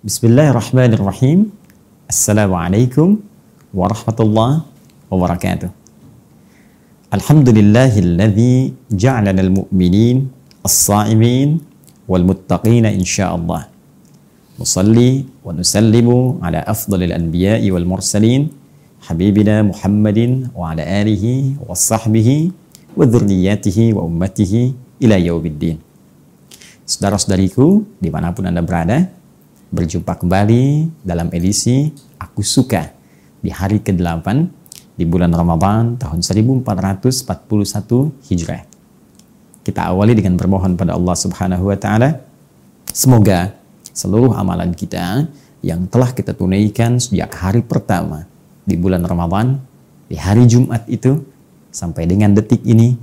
بسم الله الرحمن الرحيم السلام عليكم ورحمة الله وبركاته الحمد لله الذي جعلنا المؤمنين الصائمين والمتقين إن شاء الله نصلي ونسلم على أفضل الأنبياء والمرسلين حبيبنا محمد وعلى آله وصحبه وذرياته وأمته إلى يوم الدين Saudara-saudariku, dimanapun Anda berada, berjumpa kembali dalam edisi Aku Suka di hari ke-8 di bulan Ramadan tahun 1441 Hijrah. Kita awali dengan bermohon pada Allah Subhanahu wa taala semoga seluruh amalan kita yang telah kita tunaikan sejak hari pertama di bulan Ramadan di hari Jumat itu sampai dengan detik ini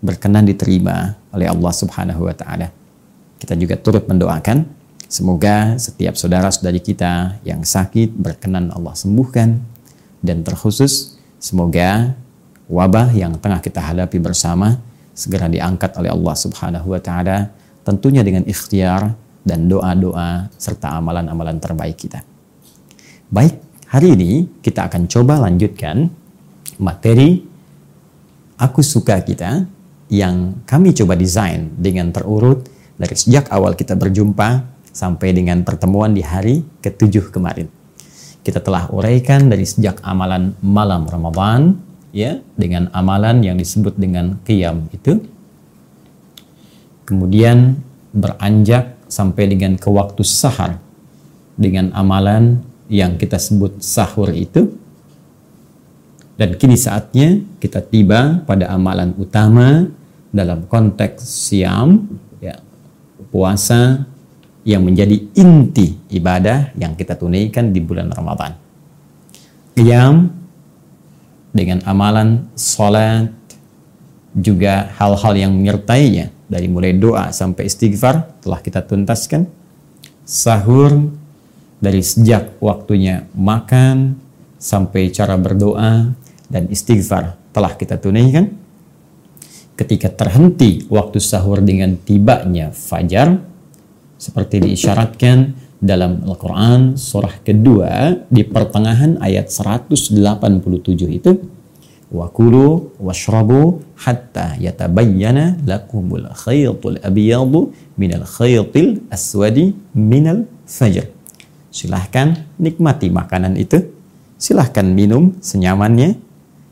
berkenan diterima oleh Allah Subhanahu wa taala. Kita juga turut mendoakan Semoga setiap saudara-saudari kita yang sakit berkenan Allah sembuhkan dan terkhusus semoga wabah yang tengah kita hadapi bersama segera diangkat oleh Allah Subhanahu wa taala tentunya dengan ikhtiar dan doa-doa serta amalan-amalan terbaik kita. Baik, hari ini kita akan coba lanjutkan materi aku suka kita yang kami coba desain dengan terurut dari sejak awal kita berjumpa sampai dengan pertemuan di hari ketujuh kemarin. Kita telah uraikan dari sejak amalan malam Ramadan ya dengan amalan yang disebut dengan qiyam itu. Kemudian beranjak sampai dengan ke waktu sahar dengan amalan yang kita sebut sahur itu. Dan kini saatnya kita tiba pada amalan utama dalam konteks siam, ya, puasa yang menjadi inti ibadah yang kita tunaikan di bulan Ramadan. Qiyam dengan amalan salat juga hal-hal yang menyertainya dari mulai doa sampai istighfar telah kita tuntaskan. Sahur dari sejak waktunya makan sampai cara berdoa dan istighfar telah kita tunaikan. Ketika terhenti waktu sahur dengan tibanya fajar, seperti diisyaratkan dalam Al-Quran surah kedua di pertengahan ayat 187 itu wakulu washrabu hatta yatabayyana lakumul khaytul abyadu minal khaytil aswadi minal fajr. Silahkan nikmati makanan itu. Silahkan minum senyamannya.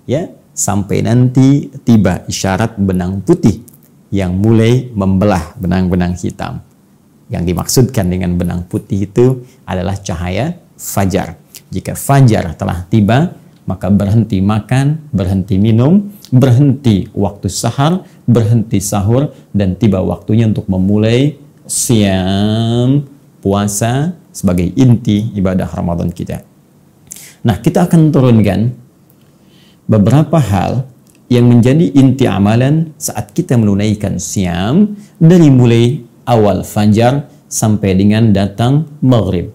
Ya sampai nanti tiba isyarat benang putih yang mulai membelah benang-benang hitam yang dimaksudkan dengan benang putih itu adalah cahaya fajar. Jika fajar telah tiba, maka berhenti makan, berhenti minum, berhenti waktu sahar, berhenti sahur, dan tiba waktunya untuk memulai siam puasa sebagai inti ibadah Ramadan kita. Nah, kita akan turunkan beberapa hal yang menjadi inti amalan saat kita menunaikan siam dari mulai awal fajar sampai dengan datang maghrib.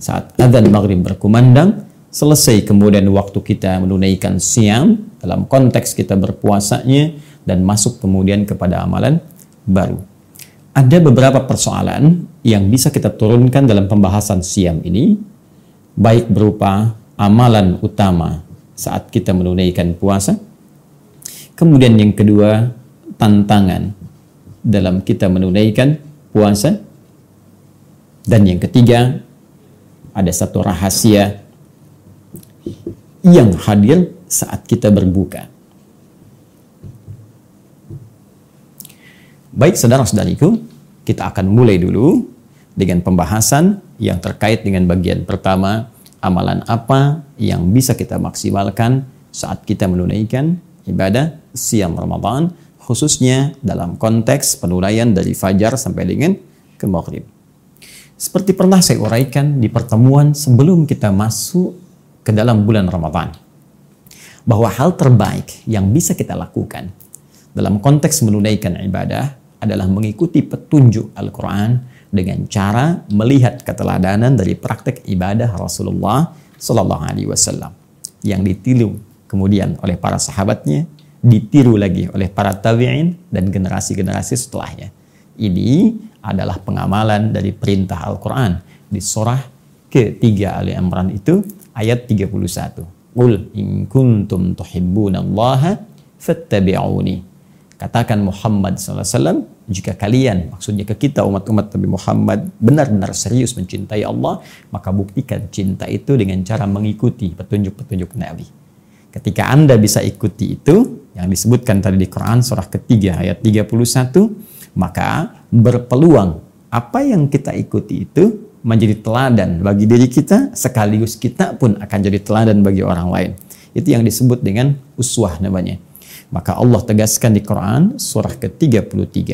Saat adzan maghrib berkumandang, selesai kemudian waktu kita menunaikan siam dalam konteks kita berpuasanya dan masuk kemudian kepada amalan baru. Ada beberapa persoalan yang bisa kita turunkan dalam pembahasan siam ini, baik berupa amalan utama saat kita menunaikan puasa, kemudian yang kedua tantangan dalam kita menunaikan puasa. Dan yang ketiga, ada satu rahasia yang hadir saat kita berbuka. Baik saudara-saudariku, kita akan mulai dulu dengan pembahasan yang terkait dengan bagian pertama, amalan apa yang bisa kita maksimalkan saat kita menunaikan ibadah siam Ramadan khususnya dalam konteks penuraian dari fajar sampai dengan ke maghrib. Seperti pernah saya uraikan di pertemuan sebelum kita masuk ke dalam bulan Ramadan, bahwa hal terbaik yang bisa kita lakukan dalam konteks menunaikan ibadah adalah mengikuti petunjuk Al-Quran dengan cara melihat keteladanan dari praktek ibadah Rasulullah Sallallahu Alaihi Wasallam yang ditiru kemudian oleh para sahabatnya, ditiru lagi oleh para tabi'in dan generasi-generasi setelahnya. Ini adalah pengamalan dari perintah Al-Quran di surah ketiga Ali Imran itu ayat 31. Qul in kuntum tuhibbunallaha fattabi'uni. Katakan Muhammad SAW, jika kalian, maksudnya ke kita umat-umat Nabi Muhammad, benar-benar serius mencintai Allah, maka buktikan cinta itu dengan cara mengikuti petunjuk-petunjuk Nabi. Ketika Anda bisa ikuti itu, yang disebutkan tadi di Quran surah ketiga ayat 31, maka berpeluang apa yang kita ikuti itu menjadi teladan bagi diri kita, sekaligus kita pun akan jadi teladan bagi orang lain. Itu yang disebut dengan uswah namanya. Maka Allah tegaskan di Quran surah ke-33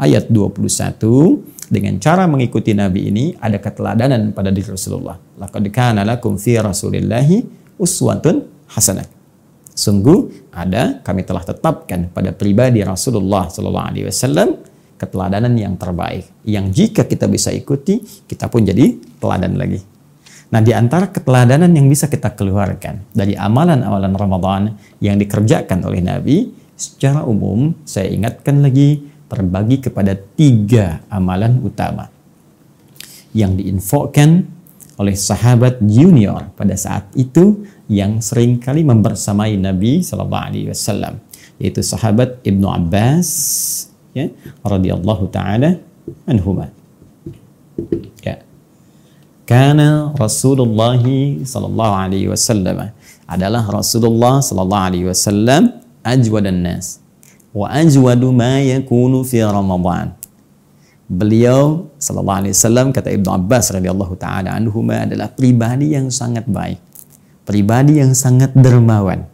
ayat 21 dengan cara mengikuti Nabi ini ada keteladanan pada diri Rasulullah. Laqad kana lakum fi Rasulillahi uswatun hasanah. Sungguh ada kami telah tetapkan pada pribadi Rasulullah sallallahu alaihi wasallam keteladanan yang terbaik yang jika kita bisa ikuti kita pun jadi teladan lagi. Nah, di antara keteladanan yang bisa kita keluarkan dari amalan-amalan Ramadan yang dikerjakan oleh Nabi, secara umum saya ingatkan lagi terbagi kepada tiga amalan utama yang diinfokan oleh sahabat junior pada saat itu yang sering kali membersamai Nabi Shallallahu Alaihi Wasallam yaitu sahabat Ibnu Abbas ya radhiyallahu taala anhuma ya karena Rasulullah sallallahu alaihi wasallam adalah Rasulullah sallallahu alaihi wasallam ajwadan nas wa ajwadu ma yakunu fi Ramadan. Beliau sallallahu alaihi wasallam kata Ibnu Abbas radhiyallahu taala anhuma adalah pribadi yang sangat baik. Pribadi yang sangat dermawan.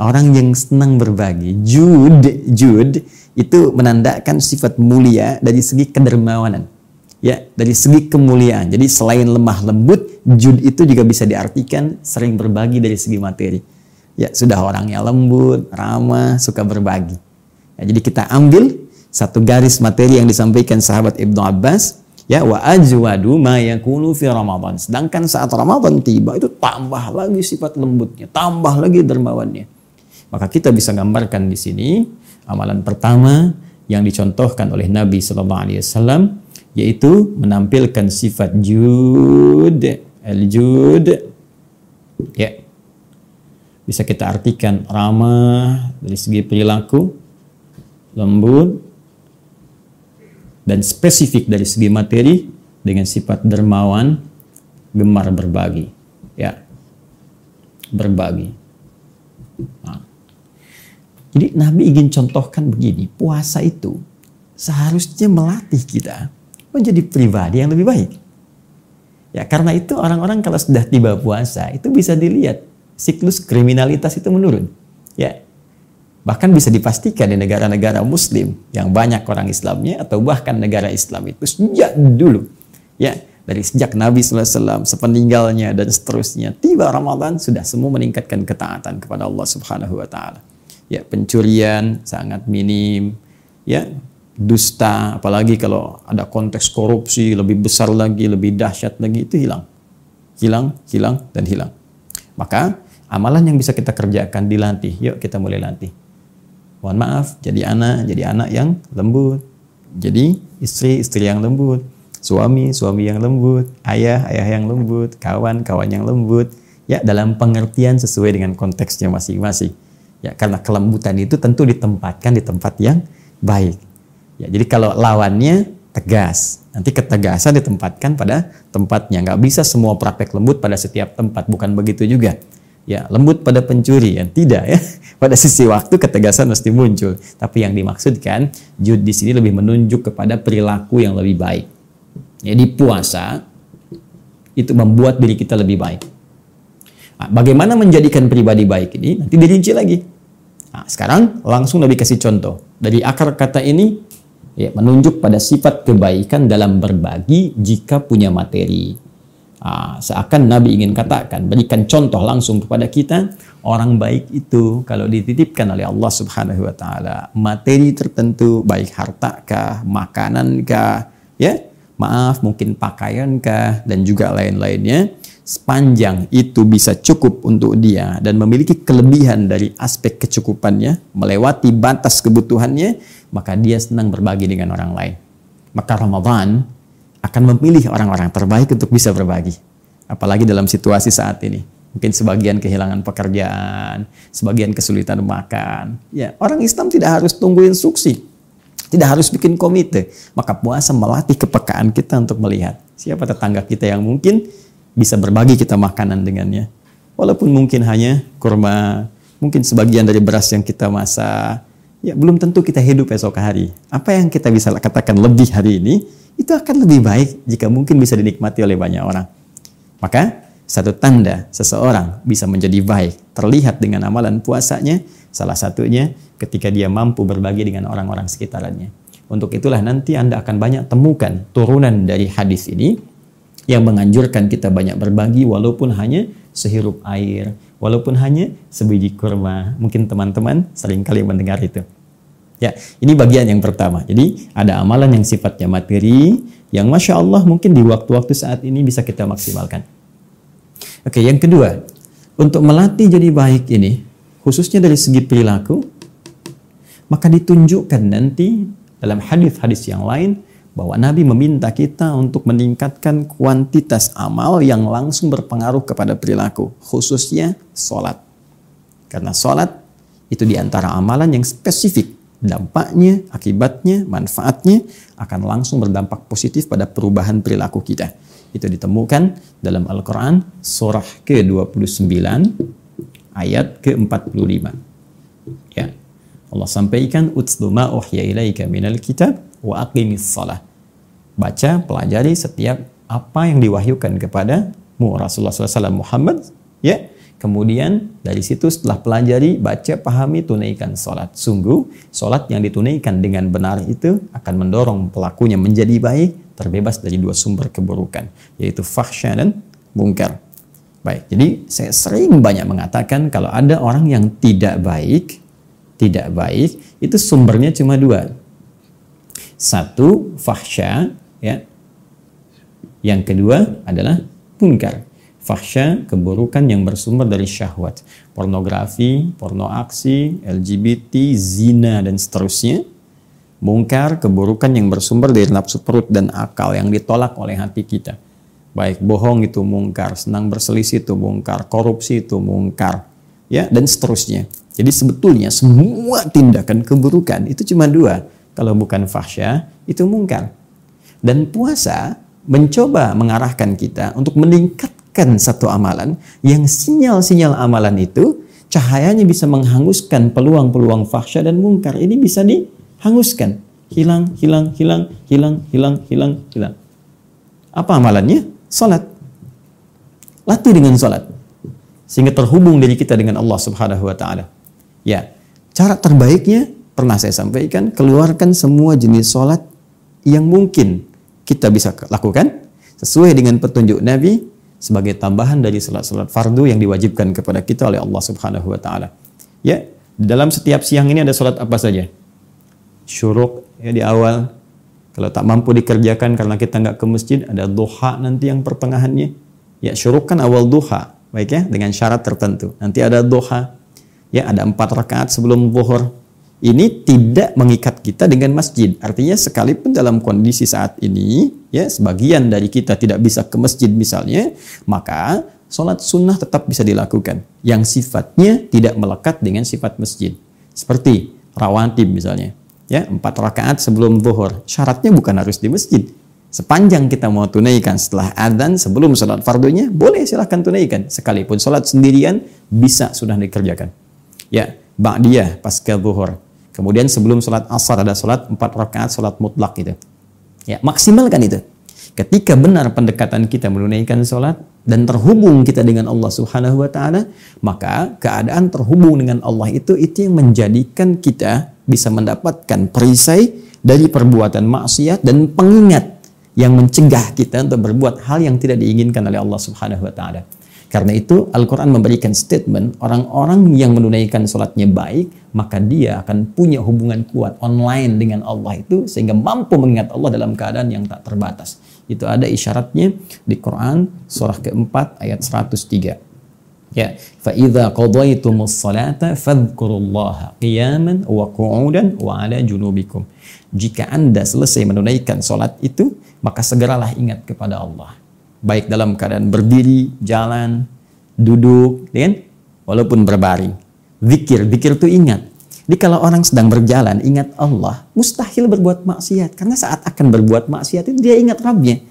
Orang yang senang berbagi. Jud, jud itu menandakan sifat mulia dari segi kedermawanan ya dari segi kemuliaan. Jadi selain lemah lembut, jud itu juga bisa diartikan sering berbagi dari segi materi. Ya sudah orangnya lembut, ramah, suka berbagi. Ya, jadi kita ambil satu garis materi yang disampaikan sahabat Ibnu Abbas, ya wa ajwadu ma yakunu fi Ramadan. Sedangkan saat Ramadan tiba itu tambah lagi sifat lembutnya, tambah lagi dermawannya. Maka kita bisa gambarkan di sini amalan pertama yang dicontohkan oleh Nabi Sallallahu Alaihi Wasallam yaitu menampilkan sifat jud al-jud ya bisa kita artikan ramah dari segi perilaku lembut dan spesifik dari segi materi dengan sifat dermawan gemar berbagi ya berbagi nah. jadi Nabi ingin contohkan begini puasa itu seharusnya melatih kita menjadi pribadi yang lebih baik. Ya, karena itu orang-orang kalau sudah tiba puasa itu bisa dilihat siklus kriminalitas itu menurun. Ya. Bahkan bisa dipastikan di negara-negara muslim yang banyak orang Islamnya atau bahkan negara Islam itu sejak dulu. Ya, dari sejak Nabi SAW, sepeninggalnya dan seterusnya. Tiba Ramadan sudah semua meningkatkan ketaatan kepada Allah Subhanahu wa taala. Ya, pencurian sangat minim, ya, dusta, apalagi kalau ada konteks korupsi lebih besar lagi, lebih dahsyat lagi itu hilang. Hilang, hilang dan hilang. Maka amalan yang bisa kita kerjakan dilatih. Yuk kita mulai latih. Mohon maaf, jadi anak, jadi anak yang lembut. Jadi istri, istri yang lembut. Suami, suami yang lembut. Ayah, ayah yang lembut. Kawan, kawan yang lembut. Ya, dalam pengertian sesuai dengan konteksnya masing-masing. Ya, karena kelembutan itu tentu ditempatkan di tempat yang baik Ya, jadi kalau lawannya tegas, nanti ketegasan ditempatkan pada tempatnya. Nggak bisa semua praktek lembut pada setiap tempat, bukan begitu juga. Ya, lembut pada pencuri, ya tidak ya. Pada sisi waktu ketegasan mesti muncul. Tapi yang dimaksudkan, jud di sini lebih menunjuk kepada perilaku yang lebih baik. Jadi puasa itu membuat diri kita lebih baik. Nah, bagaimana menjadikan pribadi baik ini? Nanti dirinci lagi. Nah, sekarang langsung Nabi kasih contoh. Dari akar kata ini ya, menunjuk pada sifat kebaikan dalam berbagi jika punya materi. Ah, seakan Nabi ingin katakan, berikan contoh langsung kepada kita, orang baik itu kalau dititipkan oleh Allah Subhanahu wa taala materi tertentu baik harta kah, makanan kah, ya, maaf mungkin pakaian kah dan juga lain-lainnya, sepanjang itu bisa cukup untuk dia dan memiliki kelebihan dari aspek kecukupannya, melewati batas kebutuhannya, maka dia senang berbagi dengan orang lain. Maka Ramadan akan memilih orang-orang terbaik untuk bisa berbagi. Apalagi dalam situasi saat ini. Mungkin sebagian kehilangan pekerjaan, sebagian kesulitan makan. Ya, orang Islam tidak harus tunggu instruksi. Tidak harus bikin komite. Maka puasa melatih kepekaan kita untuk melihat siapa tetangga kita yang mungkin bisa berbagi kita makanan dengannya. Walaupun mungkin hanya kurma, mungkin sebagian dari beras yang kita masak, ya belum tentu kita hidup esok hari. Apa yang kita bisa katakan lebih hari ini, itu akan lebih baik jika mungkin bisa dinikmati oleh banyak orang. Maka satu tanda seseorang bisa menjadi baik terlihat dengan amalan puasanya, salah satunya ketika dia mampu berbagi dengan orang-orang sekitarnya. Untuk itulah nanti Anda akan banyak temukan turunan dari hadis ini yang menganjurkan kita banyak berbagi walaupun hanya sehirup air, walaupun hanya sebiji kurma. Mungkin teman-teman sering kali mendengar itu. Ya, ini bagian yang pertama. Jadi ada amalan yang sifatnya materi, yang masya Allah mungkin di waktu-waktu saat ini bisa kita maksimalkan. Oke, yang kedua, untuk melatih jadi baik ini, khususnya dari segi perilaku, maka ditunjukkan nanti dalam hadis-hadis yang lain bahwa Nabi meminta kita untuk meningkatkan kuantitas amal yang langsung berpengaruh kepada perilaku, khususnya sholat. Karena sholat itu di antara amalan yang spesifik dampaknya, akibatnya, manfaatnya akan langsung berdampak positif pada perubahan perilaku kita. Itu ditemukan dalam Al-Quran surah ke-29 ayat ke-45. Ya. Allah sampaikan utslu ma uhya ilaika minal kitab wa aqimis salah. Baca, pelajari setiap apa yang diwahyukan kepada mu Rasulullah SAW Muhammad ya Kemudian dari situ setelah pelajari, baca, pahami, tunaikan sholat. Sungguh, sholat yang ditunaikan dengan benar itu akan mendorong pelakunya menjadi baik, terbebas dari dua sumber keburukan, yaitu fahsya dan mungkar. Baik, jadi saya sering banyak mengatakan kalau ada orang yang tidak baik, tidak baik, itu sumbernya cuma dua. Satu, fahsya, ya. Yang kedua adalah mungkar fahsya, keburukan yang bersumber dari syahwat, pornografi, porno aksi, LGBT, zina dan seterusnya. Mungkar, keburukan yang bersumber dari nafsu perut dan akal yang ditolak oleh hati kita. Baik bohong itu mungkar, senang berselisih itu mungkar, korupsi itu mungkar, ya dan seterusnya. Jadi sebetulnya semua tindakan keburukan itu cuma dua. Kalau bukan fahsya, itu mungkar. Dan puasa mencoba mengarahkan kita untuk meningkat menghanguskan satu amalan yang sinyal-sinyal amalan itu cahayanya bisa menghanguskan peluang-peluang fahsya dan mungkar. Ini bisa dihanguskan. Hilang, hilang, hilang, hilang, hilang, hilang, hilang. Apa amalannya? Salat. Latih dengan salat. Sehingga terhubung diri kita dengan Allah Subhanahu wa taala. Ya, cara terbaiknya pernah saya sampaikan, keluarkan semua jenis salat yang mungkin kita bisa lakukan sesuai dengan petunjuk Nabi sebagai tambahan dari salat-salat fardu yang diwajibkan kepada kita oleh Allah Subhanahu wa taala. Ya, dalam setiap siang ini ada salat apa saja? Syuruk ya di awal. Kalau tak mampu dikerjakan karena kita nggak ke masjid, ada duha nanti yang pertengahannya. Ya, syuruk kan awal duha, baik ya, dengan syarat tertentu. Nanti ada duha. Ya, ada empat rakaat sebelum zuhur ini tidak mengikat kita dengan masjid. Artinya sekalipun dalam kondisi saat ini, ya sebagian dari kita tidak bisa ke masjid misalnya, maka sholat sunnah tetap bisa dilakukan. Yang sifatnya tidak melekat dengan sifat masjid. Seperti rawatib misalnya. Ya, empat rakaat sebelum zuhur. Syaratnya bukan harus di masjid. Sepanjang kita mau tunaikan setelah adzan sebelum sholat fardunya, boleh silahkan tunaikan. Sekalipun sholat sendirian, bisa sudah dikerjakan. Ya, ba'diyah pasca zuhur Kemudian sebelum sholat asar ada sholat empat rakaat sholat mutlak gitu. Ya, maksimalkan itu. Ketika benar pendekatan kita menunaikan sholat dan terhubung kita dengan Allah Subhanahu wa taala, maka keadaan terhubung dengan Allah itu itu yang menjadikan kita bisa mendapatkan perisai dari perbuatan maksiat dan pengingat yang mencegah kita untuk berbuat hal yang tidak diinginkan oleh Allah Subhanahu wa taala. Karena itu Al-Quran memberikan statement orang-orang yang menunaikan sholatnya baik, maka dia akan punya hubungan kuat online dengan Allah itu sehingga mampu mengingat Allah dalam keadaan yang tak terbatas. Itu ada isyaratnya di Quran surah keempat ayat 103. Ya, qadaytumus salata fadhkurullaha qiyaman wa qu'udan wa ala junubikum. Jika Anda selesai menunaikan salat itu, maka segeralah ingat kepada Allah. Baik dalam keadaan berdiri, jalan, duduk, ya kan? Walaupun berbaring. Zikir, zikir itu ingat. Jadi kalau orang sedang berjalan ingat Allah, mustahil berbuat maksiat karena saat akan berbuat maksiat itu dia ingat Rabbnya.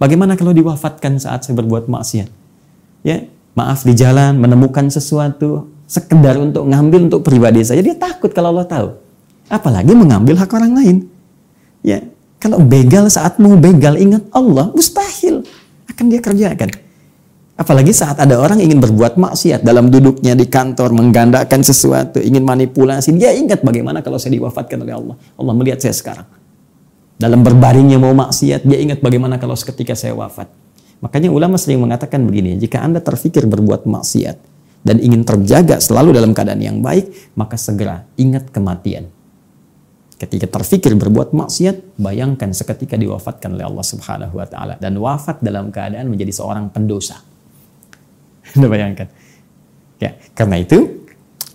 Bagaimana kalau diwafatkan saat saya berbuat maksiat? Ya, maaf di jalan menemukan sesuatu sekedar untuk ngambil untuk pribadi saja dia takut kalau Allah tahu apalagi mengambil hak orang lain ya kalau begal saat mau begal ingat Allah mustahil akan dia kerjakan apalagi saat ada orang ingin berbuat maksiat dalam duduknya di kantor menggandakan sesuatu ingin manipulasi dia ingat bagaimana kalau saya diwafatkan oleh Allah. Allah melihat saya sekarang. Dalam berbaringnya mau maksiat dia ingat bagaimana kalau seketika saya wafat. Makanya ulama sering mengatakan begini, jika Anda terfikir berbuat maksiat dan ingin terjaga selalu dalam keadaan yang baik, maka segera ingat kematian. Ketika terfikir berbuat maksiat, bayangkan seketika diwafatkan oleh Allah Subhanahu wa taala dan wafat dalam keadaan menjadi seorang pendosa. Anda bayangkan. Ya, karena itu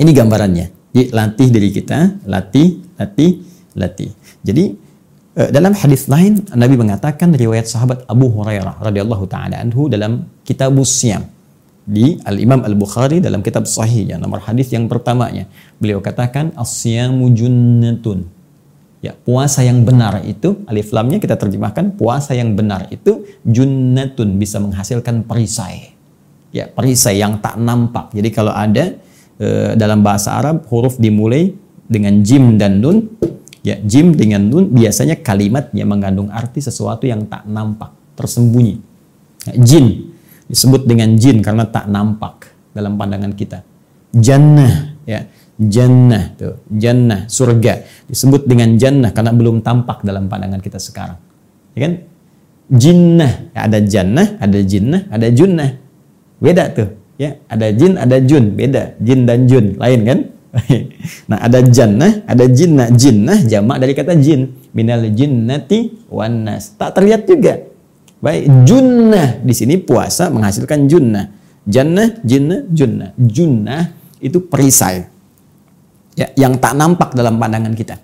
ini gambarannya. Jadi latih diri kita, latih, latih, latih. Jadi Eh, dalam hadis lain Nabi mengatakan riwayat sahabat Abu Hurairah radhiyallahu taala anhu dalam kitab Siam di Al Imam Al Bukhari dalam kitab Sahihnya nomor hadis yang pertamanya beliau katakan asyamu junnatun ya puasa yang benar itu alif lamnya kita terjemahkan puasa yang benar itu junnatun bisa menghasilkan perisai ya perisai yang tak nampak jadi kalau ada e, dalam bahasa Arab huruf dimulai dengan jim dan nun Ya, jim dengan nun biasanya kalimat yang mengandung arti sesuatu yang tak nampak, tersembunyi. Ya, jin disebut dengan jin karena tak nampak dalam pandangan kita. Jannah, ya, jannah tuh, jannah, surga disebut dengan jannah karena belum tampak dalam pandangan kita sekarang. Ya kan? Jinnah, ya, ada jannah, ada jinnah, ada junnah. Beda tuh, ya. Ada jin, ada jun, beda. Jin dan jun, lain kan? nah, ada jannah, ada jinnah. Jinnah jamak dari kata jin. Minal jinnati wan nas. Tak terlihat juga. Baik, junnah di sini puasa menghasilkan junnah. Jannah, jinnah, junnah. Junnah itu perisai. Ya, yang tak nampak dalam pandangan kita.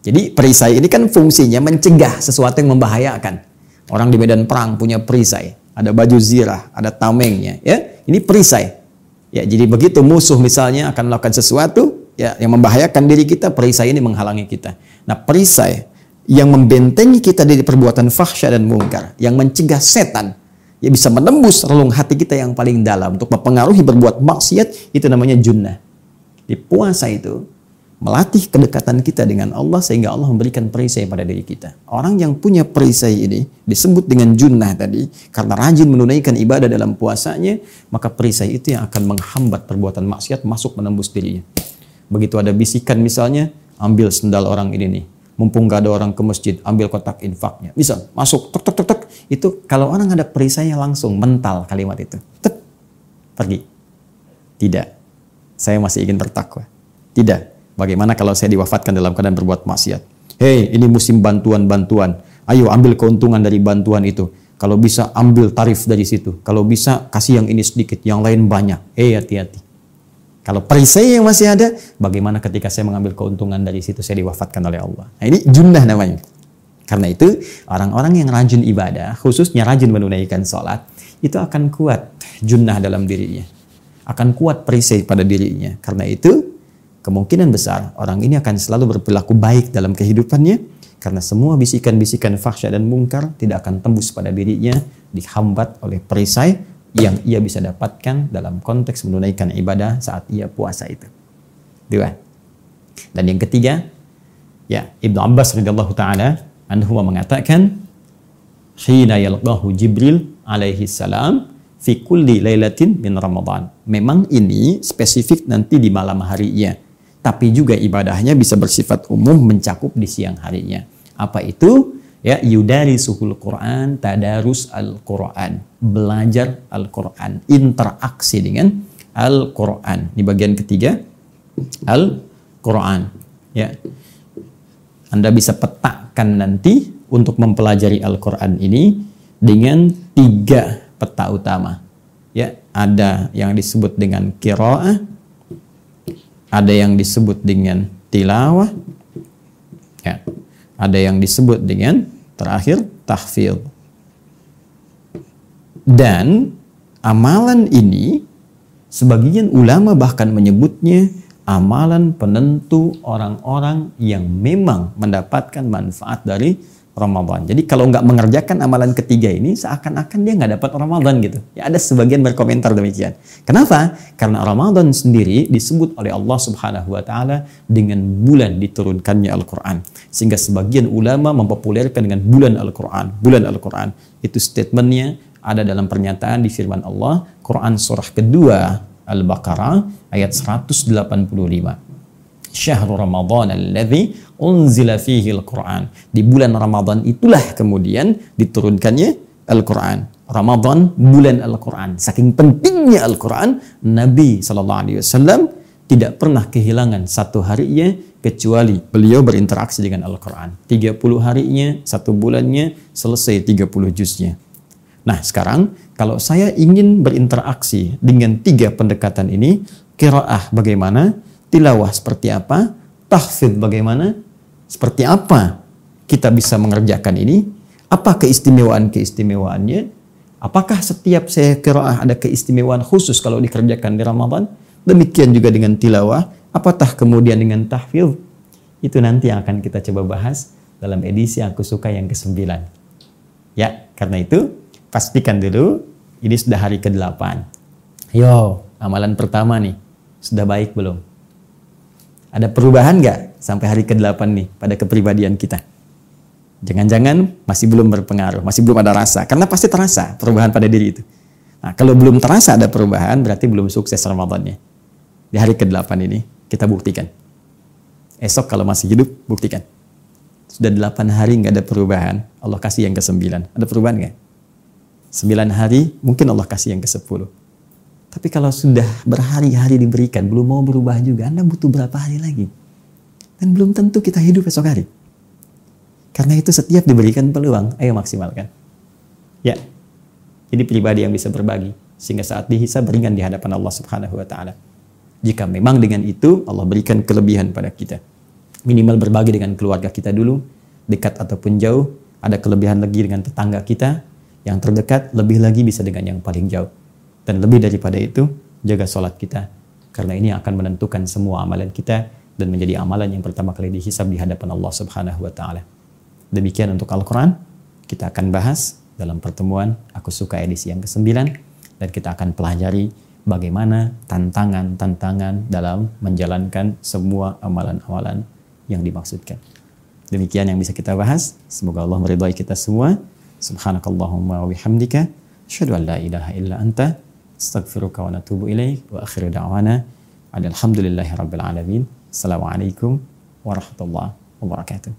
Jadi perisai ini kan fungsinya mencegah sesuatu yang membahayakan. Orang di medan perang punya perisai, ada baju zirah, ada tamengnya, ya. Ini perisai. Ya, jadi begitu musuh misalnya akan melakukan sesuatu ya yang membahayakan diri kita, perisai ini menghalangi kita. Nah, perisai yang membentengi kita dari perbuatan fahsya dan mungkar, yang mencegah setan ya bisa menembus relung hati kita yang paling dalam untuk mempengaruhi berbuat maksiat itu namanya junnah. Di puasa itu melatih kedekatan kita dengan Allah sehingga Allah memberikan perisai pada diri kita. Orang yang punya perisai ini disebut dengan junnah tadi karena rajin menunaikan ibadah dalam puasanya, maka perisai itu yang akan menghambat perbuatan maksiat masuk menembus dirinya. Begitu ada bisikan misalnya, ambil sendal orang ini nih. Mumpung gak ada orang ke masjid, ambil kotak infaknya. Misal, masuk, tek, tek, tek, tek. Itu kalau orang ada perisainya langsung mental kalimat itu. Tek, pergi. Tidak. Saya masih ingin bertakwa. Tidak Bagaimana kalau saya diwafatkan dalam keadaan berbuat maksiat? Hei, ini musim bantuan-bantuan. Ayo ambil keuntungan dari bantuan itu. Kalau bisa ambil tarif dari situ. Kalau bisa kasih yang ini sedikit, yang lain banyak. Hei, hati-hati. Kalau perisai yang masih ada, bagaimana ketika saya mengambil keuntungan dari situ saya diwafatkan oleh Allah? Nah, ini junnah namanya. Karena itu, orang-orang yang rajin ibadah, khususnya rajin menunaikan sholat, itu akan kuat junnah dalam dirinya. Akan kuat perisai pada dirinya. Karena itu, kemungkinan besar orang ini akan selalu berperilaku baik dalam kehidupannya karena semua bisikan-bisikan fahsya dan mungkar tidak akan tembus pada dirinya dihambat oleh perisai yang ia bisa dapatkan dalam konteks menunaikan ibadah saat ia puasa itu. Dua. Dan yang ketiga, ya Ibnu Abbas radhiyallahu taala anhu mengatakan hina yalqahu Jibril alaihi salam fi kulli lailatin min Ramadan. Memang ini spesifik nanti di malam harinya tapi juga ibadahnya bisa bersifat umum mencakup di siang harinya. Apa itu? Ya, yudari suhul Quran, tadarus Al-Quran, belajar Al-Quran, interaksi dengan Al-Quran. Di bagian ketiga, Al-Quran. Ya, Anda bisa petakan nanti untuk mempelajari Al-Quran ini dengan tiga peta utama. Ya, ada yang disebut dengan kiroah, ada yang disebut dengan tilawah, ya, ada yang disebut dengan terakhir tahfil. Dan amalan ini sebagian ulama bahkan menyebutnya amalan penentu orang-orang yang memang mendapatkan manfaat dari Ramadan. Jadi kalau nggak mengerjakan amalan ketiga ini, seakan-akan dia nggak dapat Ramadan gitu. Ya ada sebagian berkomentar demikian. Kenapa? Karena Ramadan sendiri disebut oleh Allah Subhanahu Wa Taala dengan bulan diturunkannya Al-Quran. Sehingga sebagian ulama mempopulerkan dengan bulan Al-Quran. Bulan Al-Quran. Itu statementnya ada dalam pernyataan di firman Allah, Quran surah kedua Al-Baqarah ayat 185 syahrul Ramadan alladzi unzila fihi al-Quran. Di bulan Ramadan itulah kemudian diturunkannya Al-Quran. Ramadan bulan Al-Quran. Saking pentingnya Al-Quran, Nabi Shallallahu Alaihi Wasallam tidak pernah kehilangan satu harinya kecuali beliau berinteraksi dengan Al-Quran. 30 harinya, satu bulannya, selesai 30 juznya. Nah sekarang kalau saya ingin berinteraksi dengan tiga pendekatan ini, kiraah bagaimana? tilawah seperti apa, tahfidz bagaimana, seperti apa kita bisa mengerjakan ini, apa keistimewaan-keistimewaannya, apakah setiap saya kiraah ada keistimewaan khusus kalau dikerjakan di Ramadan, demikian juga dengan tilawah, apatah kemudian dengan tahfidz, itu nanti yang akan kita coba bahas dalam edisi Aku Suka yang ke-9. Ya, karena itu pastikan dulu ini sudah hari ke-8. Yo, amalan pertama nih, sudah baik belum? Ada perubahan nggak sampai hari ke-8 nih pada kepribadian kita? Jangan-jangan masih belum berpengaruh, masih belum ada rasa. Karena pasti terasa perubahan pada diri itu. Nah, kalau belum terasa ada perubahan, berarti belum sukses Ramadannya. Di hari ke-8 ini, kita buktikan. Esok kalau masih hidup, buktikan. Sudah 8 hari nggak ada perubahan, Allah kasih yang ke-9. Ada perubahan nggak? 9 hari, mungkin Allah kasih yang ke-10. Tapi kalau sudah berhari-hari diberikan, belum mau berubah juga, Anda butuh berapa hari lagi? Dan belum tentu kita hidup esok hari. Karena itu setiap diberikan peluang, ayo maksimalkan. Ya, ini pribadi yang bisa berbagi. Sehingga saat dihisab beringan di hadapan Allah subhanahu wa ta'ala. Jika memang dengan itu Allah berikan kelebihan pada kita. Minimal berbagi dengan keluarga kita dulu, dekat ataupun jauh. Ada kelebihan lagi dengan tetangga kita, yang terdekat lebih lagi bisa dengan yang paling jauh. Dan lebih daripada itu, jaga sholat kita. Karena ini akan menentukan semua amalan kita dan menjadi amalan yang pertama kali dihisab di hadapan Allah Subhanahu wa taala. Demikian untuk Al-Qur'an. Kita akan bahas dalam pertemuan Aku Suka edisi yang ke-9 dan kita akan pelajari bagaimana tantangan-tantangan dalam menjalankan semua amalan-amalan yang dimaksudkan. Demikian yang bisa kita bahas. Semoga Allah meridhai kita semua. Subhanakallahumma wa bihamdika asyhadu an la ilaha illa anta أستغفرك ونتوب إليك وآخر دعوانا أن الحمد لله رب العالمين السلام عليكم ورحمة الله وبركاته